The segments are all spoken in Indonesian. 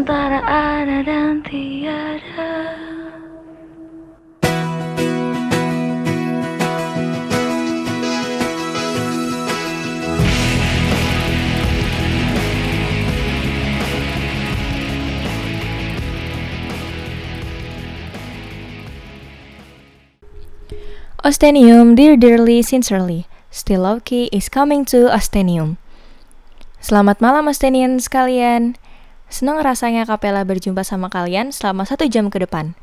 antara ada dan tiada. Ostenium, dear dearly, sincerely, still okay is coming to Ostenium. Selamat malam Ostenian sekalian. Senang rasanya Kapela berjumpa sama kalian selama satu jam ke depan.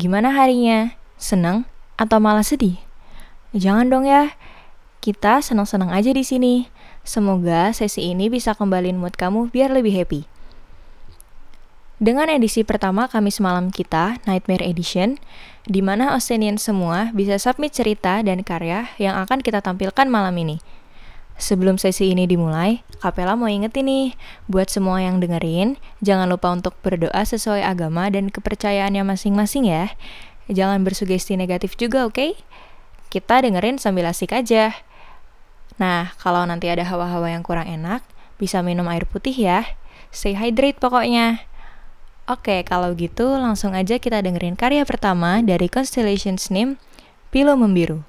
Gimana harinya? Senang atau malah sedih? Jangan dong ya. Kita senang-senang aja di sini. Semoga sesi ini bisa kembaliin mood kamu biar lebih happy. Dengan edisi pertama Kamis malam kita, Nightmare Edition, di mana Ostenian semua bisa submit cerita dan karya yang akan kita tampilkan malam ini. Sebelum sesi ini dimulai, Kapela mau ingetin nih, buat semua yang dengerin, jangan lupa untuk berdoa sesuai agama dan kepercayaannya masing-masing ya. Jangan bersugesti negatif juga, oke? Okay? Kita dengerin sambil asik aja. Nah, kalau nanti ada hawa-hawa yang kurang enak, bisa minum air putih ya. Stay hydrate pokoknya. Oke, kalau gitu langsung aja kita dengerin karya pertama dari Constellations Name, Pilo Membiru.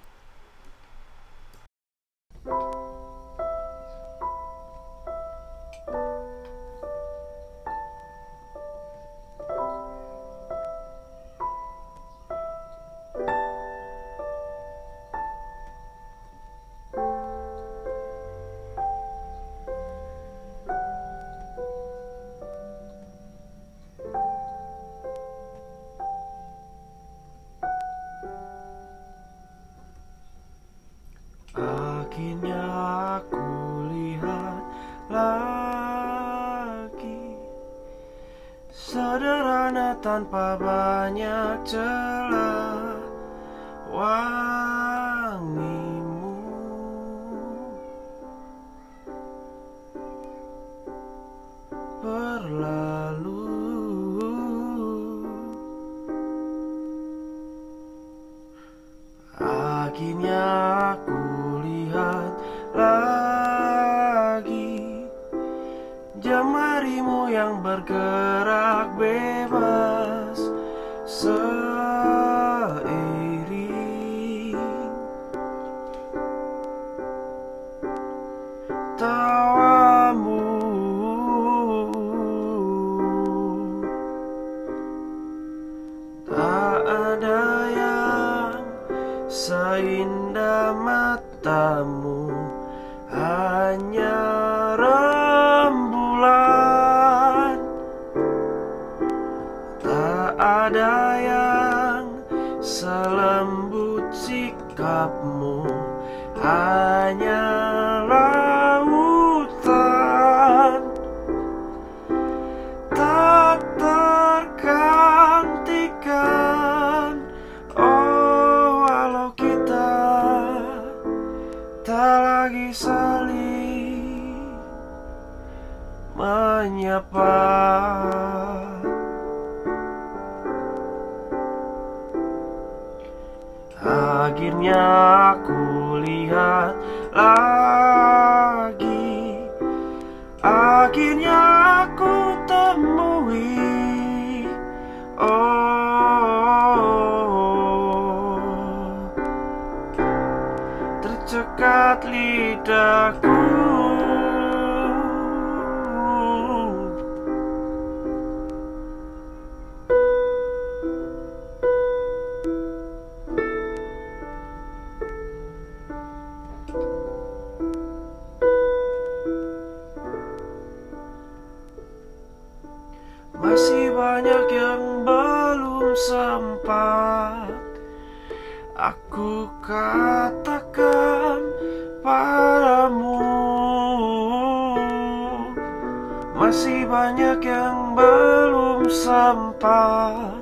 siapa? Akhirnya aku lihat lagi. Akhirnya aku temui. Oh Tercekat lidahku. katakan padamu Masih banyak yang belum sempat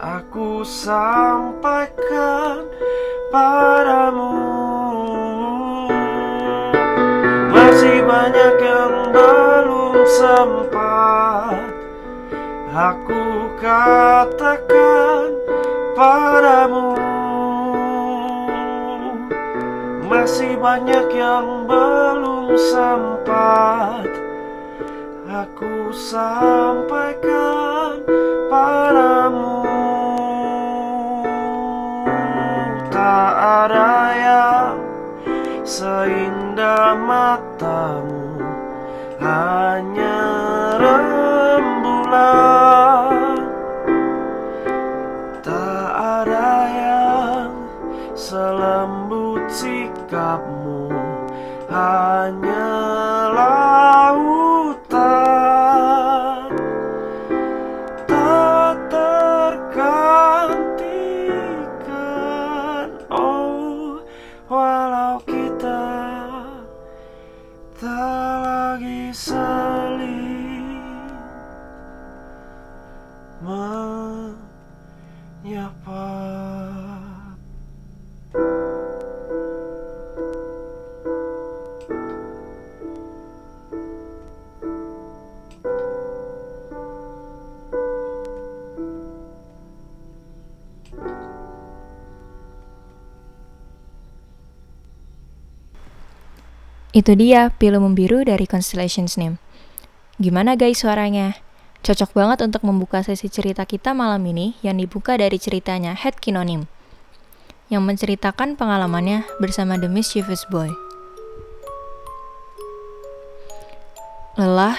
Aku sampaikan padamu Masih banyak yang belum sempat Aku katakan padamu. Masih banyak yang belum sempat. Aku sampaikan padamu. Tak ada yang seindah mata up Itu dia Pilu Membiru dari Constellations Name. Gimana guys suaranya? Cocok banget untuk membuka sesi cerita kita malam ini yang dibuka dari ceritanya Head Kinonim yang menceritakan pengalamannya bersama The Mischievous Boy. Lelah,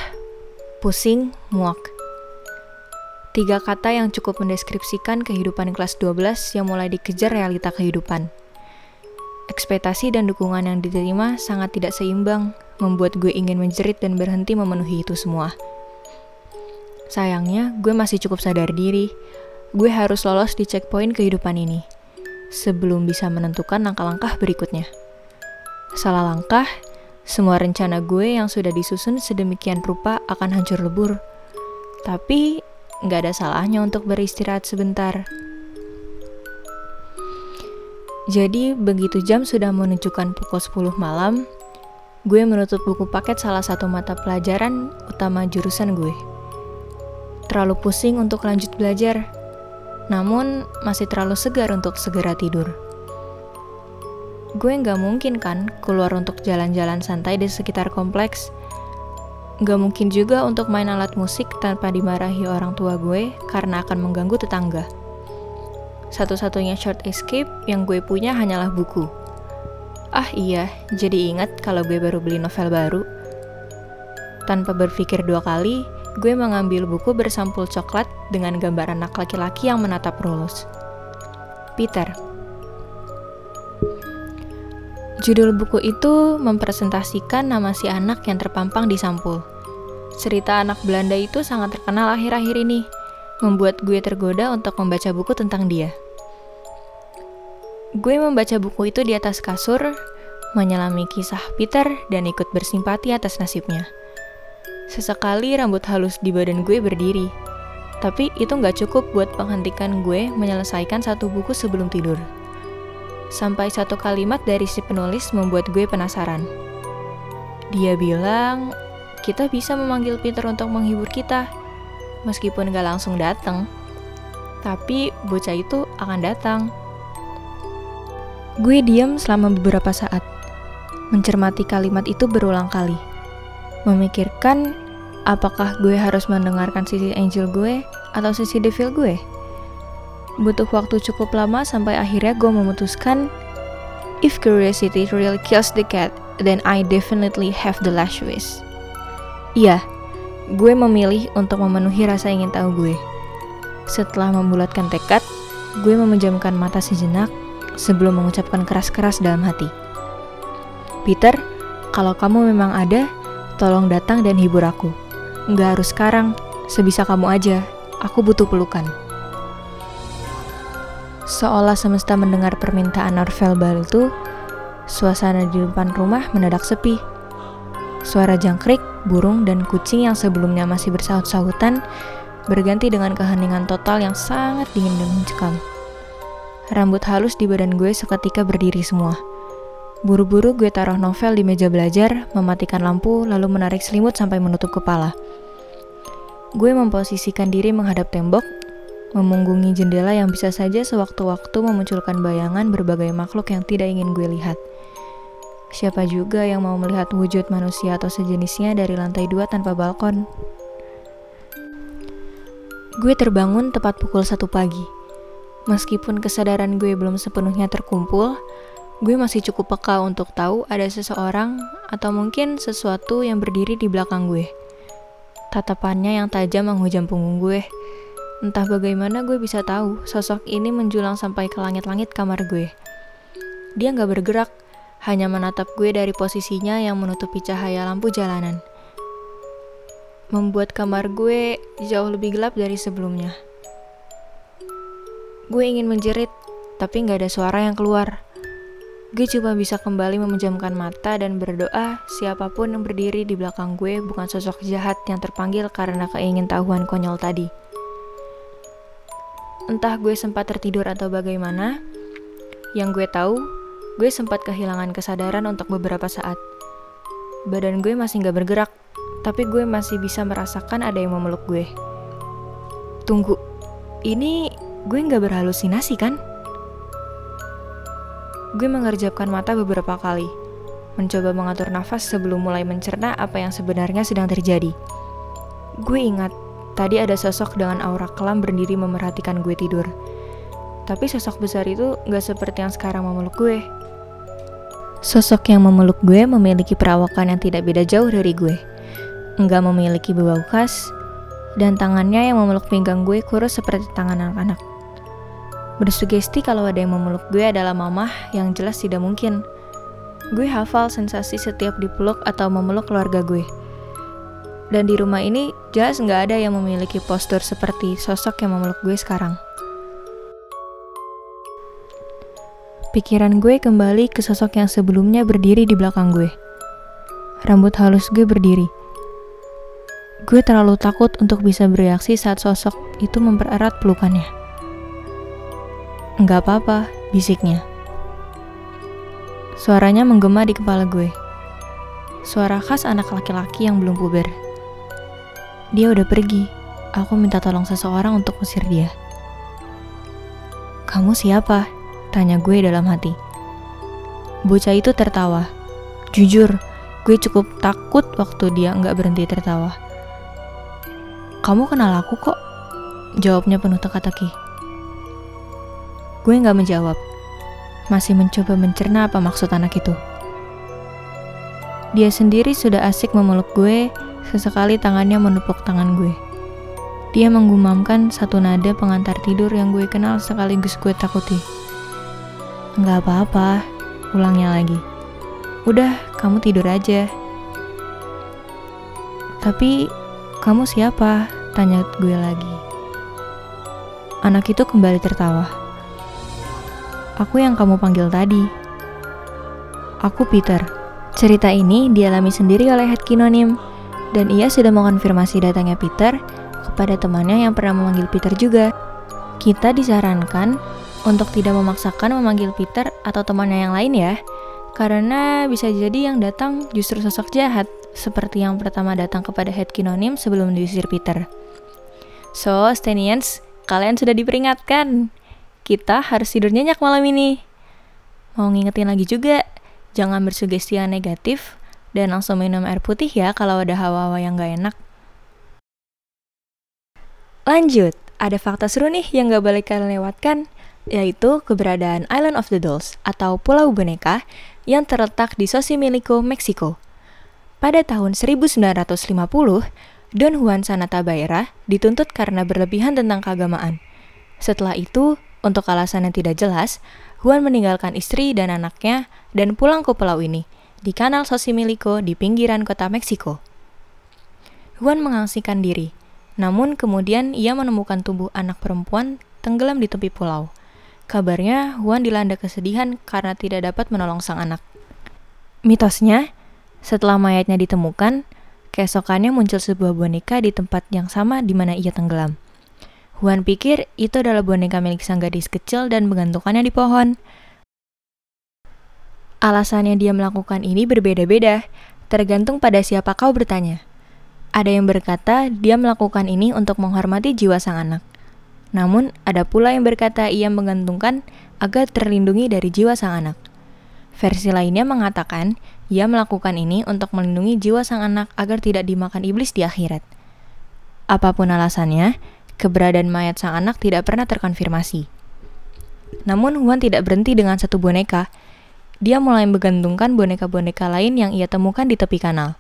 pusing, muak. Tiga kata yang cukup mendeskripsikan kehidupan kelas 12 yang mulai dikejar realita kehidupan. Ekspektasi dan dukungan yang diterima sangat tidak seimbang, membuat gue ingin menjerit dan berhenti memenuhi itu semua. Sayangnya, gue masih cukup sadar diri. Gue harus lolos di checkpoint kehidupan ini sebelum bisa menentukan langkah-langkah berikutnya. Salah langkah, semua rencana gue yang sudah disusun sedemikian rupa akan hancur lebur. Tapi, nggak ada salahnya untuk beristirahat sebentar. Jadi, begitu jam sudah menunjukkan pukul 10 malam, gue menutup buku paket salah satu mata pelajaran utama jurusan gue. Terlalu pusing untuk lanjut belajar, namun masih terlalu segar untuk segera tidur. Gue nggak mungkin kan keluar untuk jalan-jalan santai di sekitar kompleks. Nggak mungkin juga untuk main alat musik tanpa dimarahi orang tua gue karena akan mengganggu tetangga. Satu-satunya short escape yang gue punya hanyalah buku. Ah iya, jadi ingat kalau gue baru beli novel baru. Tanpa berpikir dua kali, gue mengambil buku bersampul coklat dengan gambar anak laki-laki yang menatap Rolls. Peter. Judul buku itu mempresentasikan nama si anak yang terpampang di sampul. Cerita anak Belanda itu sangat terkenal akhir-akhir ini, membuat gue tergoda untuk membaca buku tentang dia. Gue membaca buku itu di atas kasur, menyelami kisah Peter dan ikut bersimpati atas nasibnya. Sesekali rambut halus di badan gue berdiri, tapi itu nggak cukup buat menghentikan gue menyelesaikan satu buku sebelum tidur. Sampai satu kalimat dari si penulis membuat gue penasaran. Dia bilang, kita bisa memanggil Peter untuk menghibur kita, meskipun gak langsung datang. Tapi bocah itu akan datang. Gue diam selama beberapa saat, mencermati kalimat itu berulang kali. Memikirkan apakah gue harus mendengarkan sisi angel gue atau sisi devil gue. Butuh waktu cukup lama sampai akhirnya gue memutuskan if curiosity really kills the cat, then I definitely have the last wish. Iya, gue memilih untuk memenuhi rasa ingin tahu gue. Setelah membulatkan tekad, gue memejamkan mata sejenak sebelum mengucapkan keras-keras dalam hati. Peter, kalau kamu memang ada, tolong datang dan hibur aku. Nggak harus sekarang, sebisa kamu aja. Aku butuh pelukan. Seolah semesta mendengar permintaan non-verbal itu, suasana di depan rumah mendadak sepi. Suara jangkrik, burung, dan kucing yang sebelumnya masih bersaut-sautan berganti dengan keheningan total yang sangat dingin dan mencekam. Rambut halus di badan gue seketika berdiri semua. Buru-buru gue taruh novel di meja belajar, mematikan lampu, lalu menarik selimut sampai menutup kepala. Gue memposisikan diri menghadap tembok, memunggungi jendela yang bisa saja sewaktu-waktu memunculkan bayangan berbagai makhluk yang tidak ingin gue lihat. Siapa juga yang mau melihat wujud manusia atau sejenisnya dari lantai dua tanpa balkon? Gue terbangun tepat pukul satu pagi. Meskipun kesadaran gue belum sepenuhnya terkumpul, gue masih cukup peka untuk tahu ada seseorang atau mungkin sesuatu yang berdiri di belakang gue. Tatapannya yang tajam menghujam punggung gue. Entah bagaimana gue bisa tahu sosok ini menjulang sampai ke langit-langit kamar gue. Dia nggak bergerak, hanya menatap gue dari posisinya yang menutupi cahaya lampu jalanan. Membuat kamar gue jauh lebih gelap dari sebelumnya. Gue ingin menjerit, tapi nggak ada suara yang keluar. Gue cuma bisa kembali memejamkan mata dan berdoa siapa pun yang berdiri di belakang gue bukan sosok jahat yang terpanggil karena keingintahuan konyol tadi. Entah gue sempat tertidur atau bagaimana, yang gue tahu, gue sempat kehilangan kesadaran untuk beberapa saat. Badan gue masih gak bergerak, tapi gue masih bisa merasakan ada yang memeluk gue. Tunggu, ini gue gak berhalusinasi kan? Gue mengerjapkan mata beberapa kali, mencoba mengatur nafas sebelum mulai mencerna apa yang sebenarnya sedang terjadi. Gue ingat, tadi ada sosok dengan aura kelam berdiri memerhatikan gue tidur. Tapi sosok besar itu gak seperti yang sekarang memeluk gue. Sosok yang memeluk gue memiliki perawakan yang tidak beda jauh dari gue. Enggak memiliki bau khas, dan tangannya yang memeluk pinggang gue kurus seperti tangan anak-anak. Bersugesti kalau ada yang memeluk gue adalah mamah yang jelas tidak mungkin. Gue hafal sensasi setiap dipeluk atau memeluk keluarga gue. Dan di rumah ini jelas nggak ada yang memiliki postur seperti sosok yang memeluk gue sekarang. Pikiran gue kembali ke sosok yang sebelumnya berdiri di belakang gue. Rambut halus gue berdiri. Gue terlalu takut untuk bisa bereaksi saat sosok itu mempererat pelukannya. Enggak apa-apa, bisiknya. Suaranya menggema di kepala gue. Suara khas anak laki-laki yang belum puber. Dia udah pergi. Aku minta tolong seseorang untuk usir dia. Kamu siapa? Tanya gue dalam hati. Bocah itu tertawa. Jujur, gue cukup takut waktu dia nggak berhenti tertawa. Kamu kenal aku kok? Jawabnya penuh teka-teki. Gue nggak menjawab, masih mencoba mencerna apa maksud anak itu. Dia sendiri sudah asik memeluk gue, sesekali tangannya menepuk tangan gue. Dia menggumamkan satu nada pengantar tidur yang gue kenal sekaligus gue takuti. Nggak apa-apa, ulangnya lagi. Udah, kamu tidur aja. Tapi, kamu siapa? Tanya gue lagi. Anak itu kembali tertawa. Aku yang kamu panggil tadi. Aku Peter. Cerita ini dialami sendiri oleh Head Kinonim, dan ia sudah mengonfirmasi datangnya Peter kepada temannya yang pernah memanggil Peter juga. Kita disarankan untuk tidak memaksakan memanggil Peter atau temannya yang lain ya, karena bisa jadi yang datang justru sosok jahat, seperti yang pertama datang kepada Head Kinonim sebelum diusir Peter. So, Stenians, kalian sudah diperingatkan kita harus tidur nyenyak malam ini. Mau ngingetin lagi juga, jangan bersugesti yang negatif dan langsung minum air putih ya kalau ada hawa-hawa yang gak enak. Lanjut, ada fakta seru nih yang gak boleh kalian lewatkan, yaitu keberadaan Island of the Dolls atau Pulau Boneka yang terletak di Xochimilco, Meksiko. Pada tahun 1950, Don Juan Sanatabaera dituntut karena berlebihan tentang keagamaan. Setelah itu, untuk alasan yang tidak jelas, Juan meninggalkan istri dan anaknya dan pulang ke pulau ini, di kanal Xochimilco di pinggiran kota Meksiko. Juan mengaksikan diri, namun kemudian ia menemukan tubuh anak perempuan tenggelam di tepi pulau. Kabarnya, Juan dilanda kesedihan karena tidak dapat menolong sang anak. Mitosnya, setelah mayatnya ditemukan, keesokannya muncul sebuah boneka di tempat yang sama di mana ia tenggelam. Wan pikir itu adalah boneka milik sang gadis kecil dan menggantungkannya di pohon. Alasannya dia melakukan ini berbeda-beda, tergantung pada siapa kau bertanya. Ada yang berkata dia melakukan ini untuk menghormati jiwa sang anak. Namun, ada pula yang berkata ia menggantungkan agar terlindungi dari jiwa sang anak. Versi lainnya mengatakan ia melakukan ini untuk melindungi jiwa sang anak agar tidak dimakan iblis di akhirat. Apa pun alasannya, keberadaan mayat sang anak tidak pernah terkonfirmasi. Namun Huan tidak berhenti dengan satu boneka. Dia mulai menggantungkan boneka-boneka lain yang ia temukan di tepi kanal.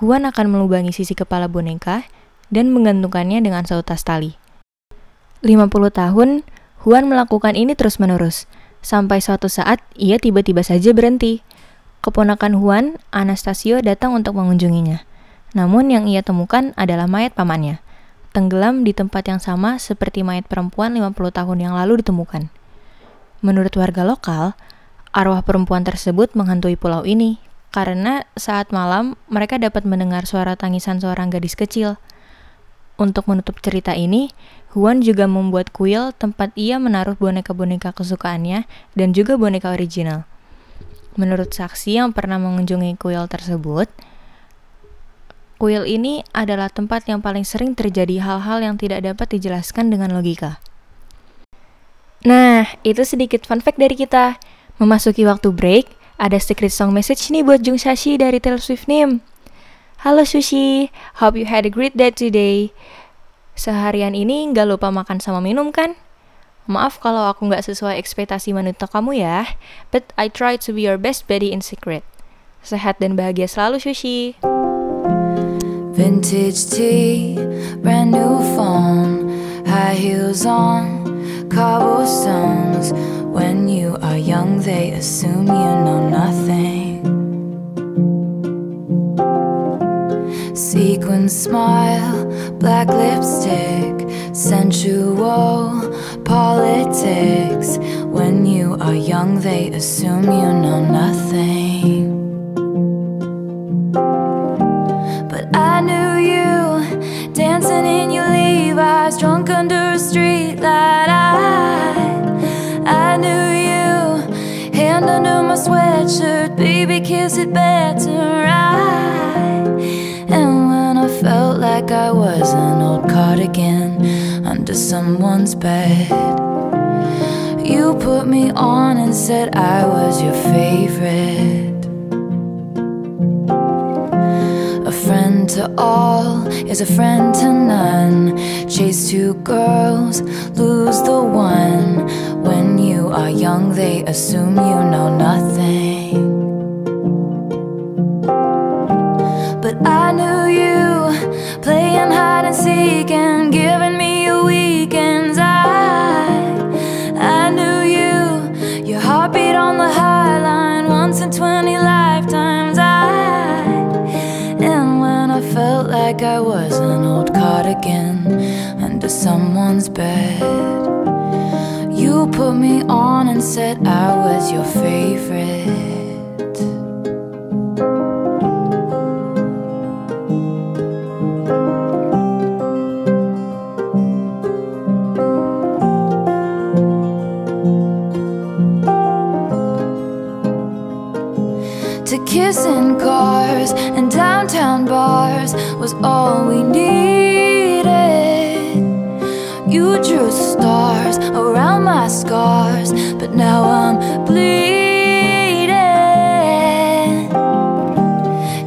Huan akan melubangi sisi kepala boneka dan menggantungkannya dengan seutas tali. 50 tahun, Huan melakukan ini terus-menerus, sampai suatu saat ia tiba-tiba saja berhenti. Keponakan Huan, Anastasio, datang untuk mengunjunginya. Namun yang ia temukan adalah mayat pamannya, tenggelam di tempat yang sama seperti mayat perempuan 50 tahun yang lalu ditemukan. Menurut warga lokal, arwah perempuan tersebut menghantui pulau ini karena saat malam mereka dapat mendengar suara tangisan seorang gadis kecil. Untuk menutup cerita ini, Huan juga membuat kuil tempat ia menaruh boneka-boneka kesukaannya dan juga boneka original. Menurut saksi yang pernah mengunjungi kuil tersebut, kuil ini adalah tempat yang paling sering terjadi hal-hal yang tidak dapat dijelaskan dengan logika. Nah, itu sedikit fun fact dari kita. Memasuki waktu break, ada secret song message nih buat Jung Shashi dari Taylor Swift Nim. Halo Sushi, hope you had a great day today. Seharian ini nggak lupa makan sama minum kan? Maaf kalau aku nggak sesuai ekspektasi wanita kamu ya, but I try to be your best buddy in secret. Sehat dan bahagia selalu, Sushi. Vintage tea, brand new phone, high heels on, cobblestones. When you are young, they assume you know nothing. Sequin smile, black lipstick, sensual politics. When you are young, they assume you know nothing. Drunk under a street light. I, I knew you, hand under my sweatshirt, baby, kiss it better. right. and when I felt like I was an old cardigan under someone's bed, you put me on and said I was your favorite. A friend to all is a friend to none. Chase two girls, lose the one. When you are young, they assume you know nothing. But I knew you playing hide and seek and I was an old cardigan under someone's bed, you put me on and said I was your favorite. To kiss in cars and downtown bars was all we needed. You drew stars around my scars, but now I'm bleeding.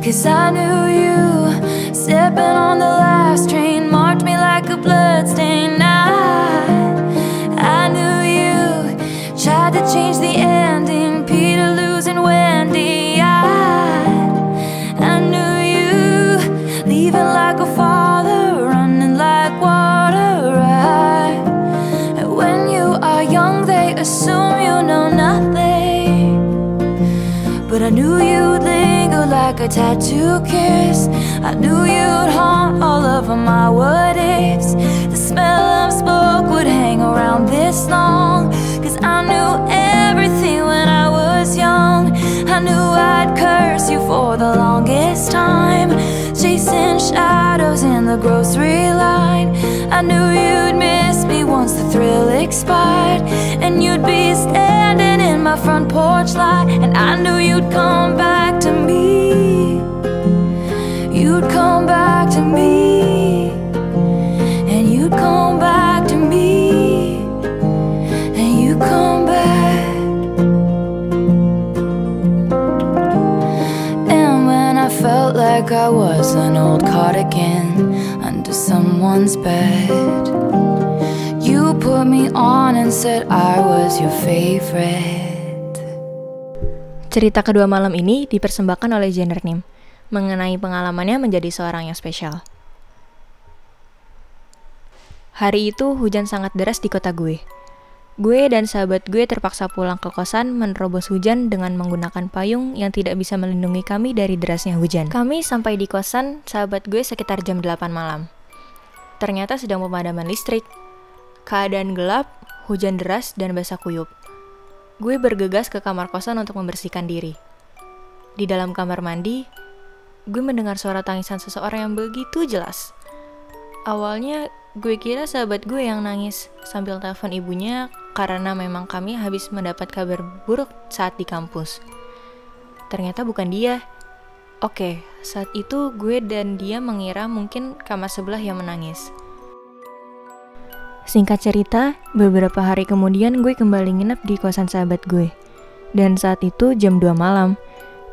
Cause I knew you stepping on the last train, marked me like a bloodstain. I, I knew you tried to change the ending, knew you'd linger like a tattoo kiss. I knew you'd haunt all over my what ifs. The smell of smoke would hang around this long. Cause I knew everything when I was young. I knew I'd curse you for the longest time. Chasing shadows in the grocery line. I knew you'd miss me once the thrill expired. And you'd be standing in my front porch light. And I knew you'd come back to me. You'd come back to me. And you'd come again under someone's bed. You put me on and said I was your favorite. Cerita kedua malam ini dipersembahkan oleh Jenner Nim, mengenai pengalamannya menjadi seorang yang spesial. Hari itu hujan sangat deras di kota gue. Gue dan sahabat gue terpaksa pulang ke kosan menerobos hujan dengan menggunakan payung yang tidak bisa melindungi kami dari derasnya hujan. Kami sampai di kosan sahabat gue sekitar jam 8 malam. Ternyata sedang pemadaman listrik. Keadaan gelap, hujan deras, dan basah kuyup. Gue bergegas ke kamar kosan untuk membersihkan diri. Di dalam kamar mandi, gue mendengar suara tangisan seseorang yang begitu jelas. Awalnya gue kira sahabat gue yang nangis sambil telepon ibunya karena memang kami habis mendapat kabar buruk saat di kampus. Ternyata bukan dia. Oke, saat itu gue dan dia mengira mungkin kamar sebelah yang menangis. Singkat cerita, beberapa hari kemudian gue kembali nginep di kosan sahabat gue. Dan saat itu jam 2 malam,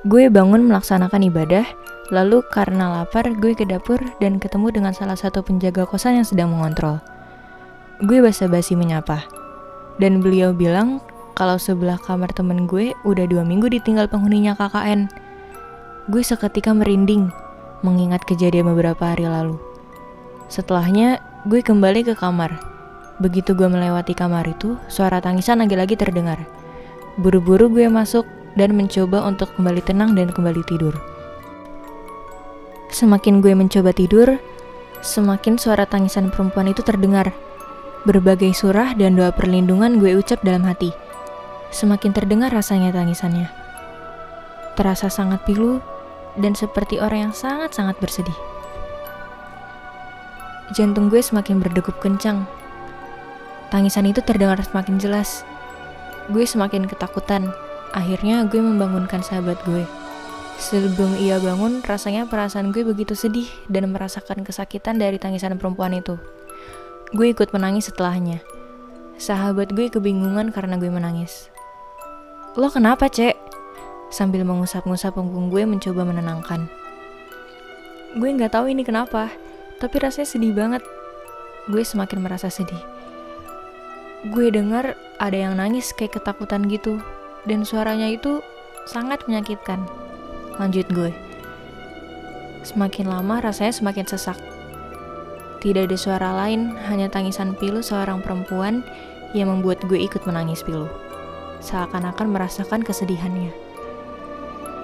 gue bangun melaksanakan ibadah, lalu karena lapar gue ke dapur dan ketemu dengan salah satu penjaga kosan yang sedang mengontrol. Gue basa-basi menyapa. Dan beliau bilang kalau sebelah kamar temen gue udah dua minggu ditinggal penghuninya KKN. Gue seketika merinding, mengingat kejadian beberapa hari lalu. Setelahnya, gue kembali ke kamar Begitu gue melewati kamar itu, suara tangisan lagi-lagi terdengar. Buru-buru gue masuk dan mencoba untuk kembali tenang dan kembali tidur. Semakin gue mencoba tidur, semakin suara tangisan perempuan itu terdengar. Berbagai surah dan doa perlindungan gue ucap dalam hati. Semakin terdengar rasanya tangisannya. Terasa sangat pilu dan seperti orang yang sangat-sangat bersedih. Jantung gue semakin berdegup kencang Tangisan itu terdengar semakin jelas. Gue semakin ketakutan. Akhirnya gue membangunkan sahabat gue. Sebelum ia bangun, rasanya perasaan gue begitu sedih dan merasakan kesakitan dari tangisan perempuan itu. Gue ikut menangis setelahnya. Sahabat gue kebingungan karena gue menangis. Lo kenapa, Cek? Sambil mengusap-ngusap punggung gue mencoba menenangkan. Gue nggak tahu ini kenapa, tapi rasanya sedih banget. Gue semakin merasa sedih gue dengar ada yang nangis kayak ketakutan gitu dan suaranya itu sangat menyakitkan. Lanjut gue. Semakin lama rasanya semakin sesak. Tidak ada suara lain, hanya tangisan pilu seorang perempuan yang membuat gue ikut menangis pilu. Seakan-akan merasakan kesedihannya.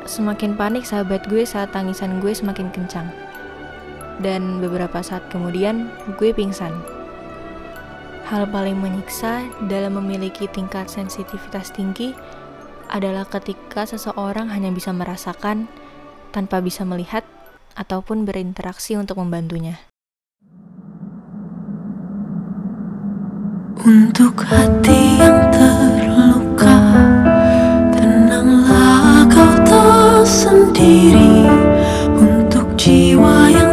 Semakin panik sahabat gue saat tangisan gue semakin kencang. Dan beberapa saat kemudian, gue pingsan. Hal paling menyiksa dalam memiliki tingkat sensitivitas tinggi adalah ketika seseorang hanya bisa merasakan tanpa bisa melihat ataupun berinteraksi untuk membantunya. Untuk hati yang terluka, tenanglah kau tak sendiri. Untuk jiwa yang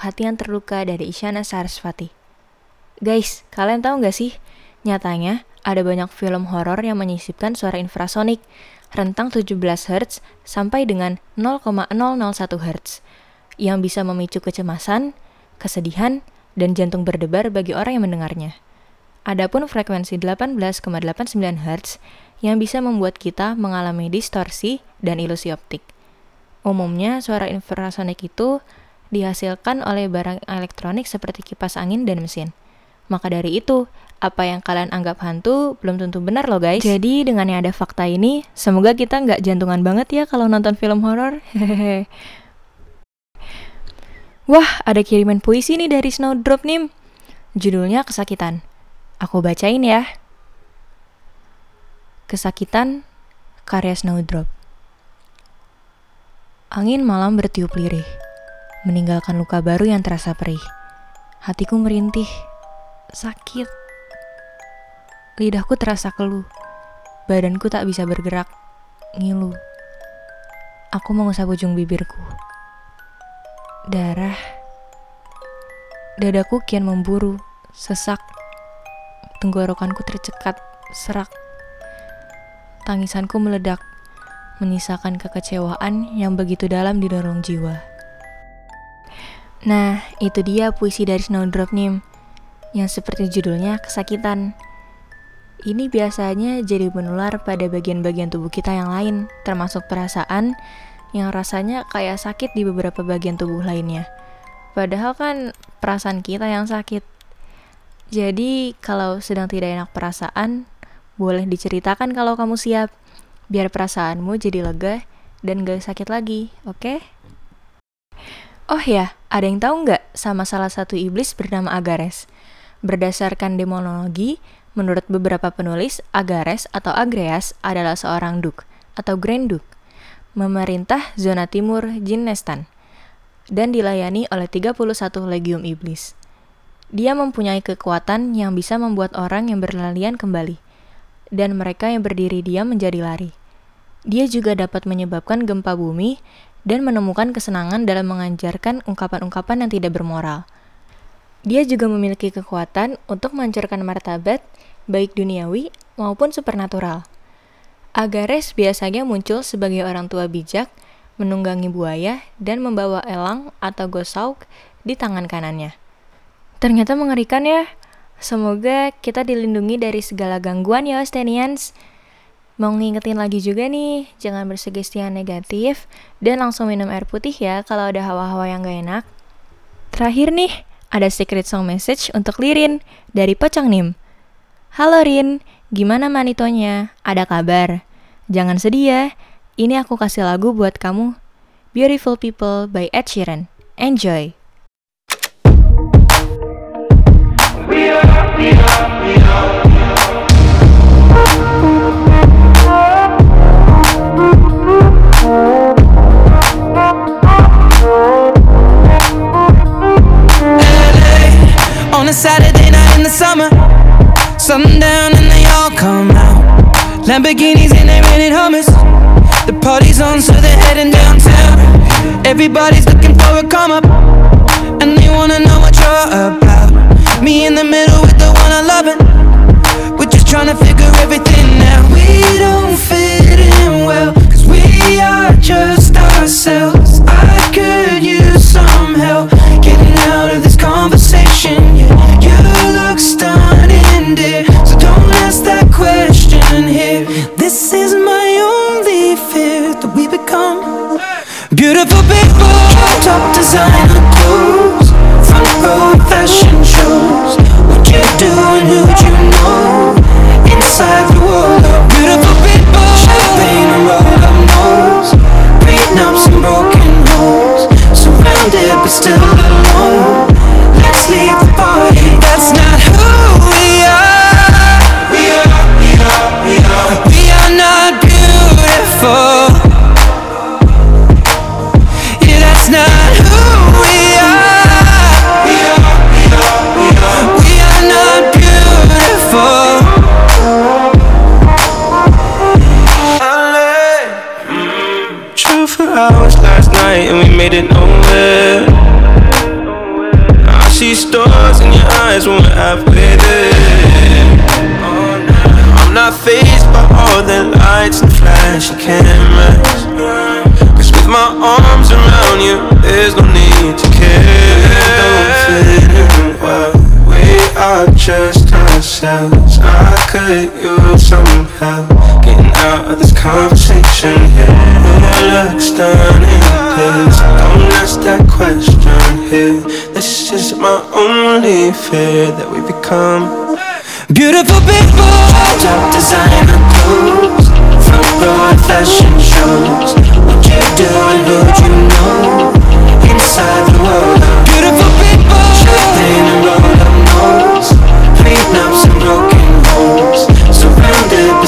Hati yang terluka dari Isyana Sarasvati. Guys, kalian tahu nggak sih? Nyatanya, ada banyak film horor yang menyisipkan suara infrasonik rentang 17 Hz sampai dengan 0,001 Hz yang bisa memicu kecemasan, kesedihan, dan jantung berdebar bagi orang yang mendengarnya. Adapun frekuensi 18,89 Hz yang bisa membuat kita mengalami distorsi dan ilusi optik. Umumnya, suara infrasonik itu dihasilkan oleh barang elektronik seperti kipas angin dan mesin. Maka dari itu, apa yang kalian anggap hantu belum tentu benar loh guys. Jadi dengan yang ada fakta ini, semoga kita nggak jantungan banget ya kalau nonton film horor. Wah, ada kiriman puisi nih dari Snowdrop nih. Judulnya Kesakitan. Aku bacain ya. Kesakitan karya Snowdrop. Angin malam bertiup lirih, meninggalkan luka baru yang terasa perih. Hatiku merintih, sakit. Lidahku terasa keluh, badanku tak bisa bergerak, ngilu. Aku mengusap ujung bibirku. Darah. Dadaku kian memburu, sesak. Tenggorokanku tercekat, serak. Tangisanku meledak, menyisakan kekecewaan yang begitu dalam di dorong jiwa. Nah, itu dia puisi dari Snowdrop Nim, yang seperti judulnya kesakitan. Ini biasanya jadi menular pada bagian-bagian tubuh kita yang lain, termasuk perasaan yang rasanya kayak sakit di beberapa bagian tubuh lainnya. Padahal kan perasaan kita yang sakit. Jadi, kalau sedang tidak enak perasaan, boleh diceritakan kalau kamu siap, biar perasaanmu jadi lega dan gak sakit lagi, oke? Oh ya, ada yang tahu nggak sama salah satu iblis bernama Agares? Berdasarkan demonologi, menurut beberapa penulis, Agares atau Agreas adalah seorang duk atau Grand Duke, memerintah zona timur Jinnestan, dan dilayani oleh 31 legium iblis. Dia mempunyai kekuatan yang bisa membuat orang yang berlarian kembali, dan mereka yang berdiri diam menjadi lari. Dia juga dapat menyebabkan gempa bumi dan menemukan kesenangan dalam mengajarkan ungkapan-ungkapan yang tidak bermoral. Dia juga memiliki kekuatan untuk menghancurkan martabat baik duniawi maupun supernatural. Agares biasanya muncul sebagai orang tua bijak, menunggangi buaya, dan membawa elang atau gosauk di tangan kanannya. Ternyata mengerikan ya. Semoga kita dilindungi dari segala gangguan ya, Stenians. Mau ngingetin lagi juga nih, jangan bersugesti yang negatif dan langsung minum air putih ya kalau ada hawa-hawa yang gak enak. Terakhir nih, ada secret song message untuk Lirin dari Pocong Nim. Halo Rin, gimana manitonya? Ada kabar? Jangan sedih ya, ini aku kasih lagu buat kamu. Beautiful People by Ed Sheeran. Enjoy! on Sundown and they all come out. Lamborghinis and they rented hummus. The party's on, so they're heading downtown. Everybody's looking for a come up, and they wanna know what you're about. Me in the middle with the one I love it. We're just trying to figure everything out. We don't fit in well, cause we are just ourselves. I could use some help getting out of this conversation. Yeah, look stunning, dear. So don't ask that question here. This is my only fear that we become beautiful people. Top designer I could use some help getting out of this conversation. Yeah, you look stunning, please. Don't ask that question here. This is my only fear that we become. Beautiful people. Top designer clothes, front row fashion shows. What you do and who'd you know? Inside the world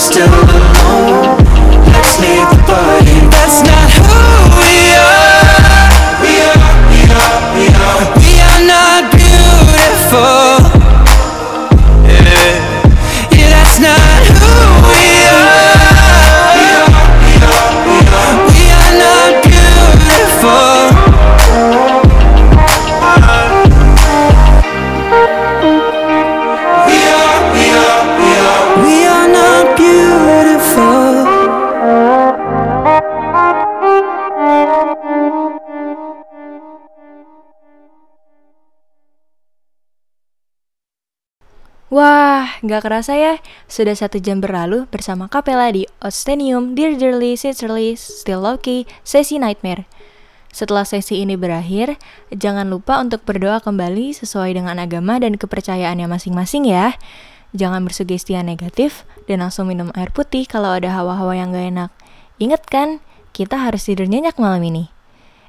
still Wah, nggak kerasa ya, sudah satu jam berlalu bersama Kapela di Ostenium, Dear Dearly, Sincerely, Still Okay, sesi Nightmare. Setelah sesi ini berakhir, jangan lupa untuk berdoa kembali sesuai dengan agama dan kepercayaannya masing-masing ya. Jangan bersugesti yang negatif, dan langsung minum air putih kalau ada hawa-hawa yang gak enak. Ingat kan, kita harus tidur nyenyak malam ini.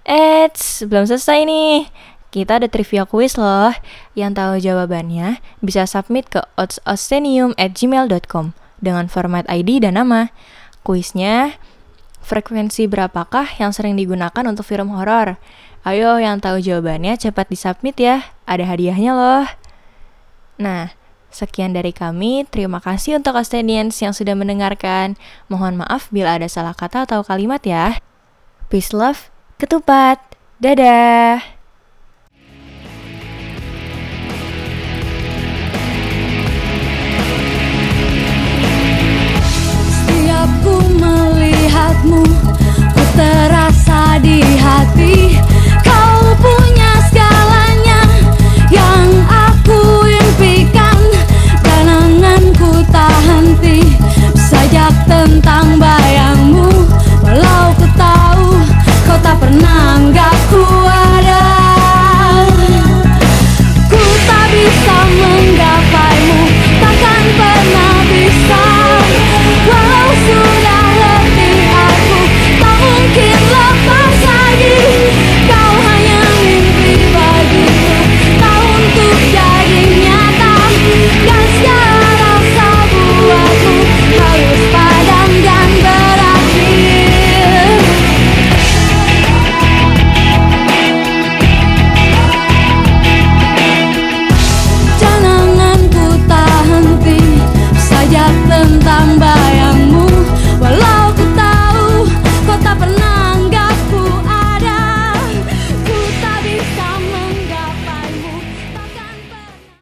Eits, belum selesai nih. Kita ada trivia quiz loh. Yang tahu jawabannya bisa submit ke otsostenium@gmail.com dengan format ID dan nama. Kuisnya frekuensi berapakah yang sering digunakan untuk film horor? Ayo yang tahu jawabannya cepat disubmit ya. Ada hadiahnya loh. Nah, sekian dari kami. Terima kasih untuk Ostenians yang sudah mendengarkan. Mohon maaf bila ada salah kata atau kalimat ya. Peace love, ketupat. Dadah. aku melihat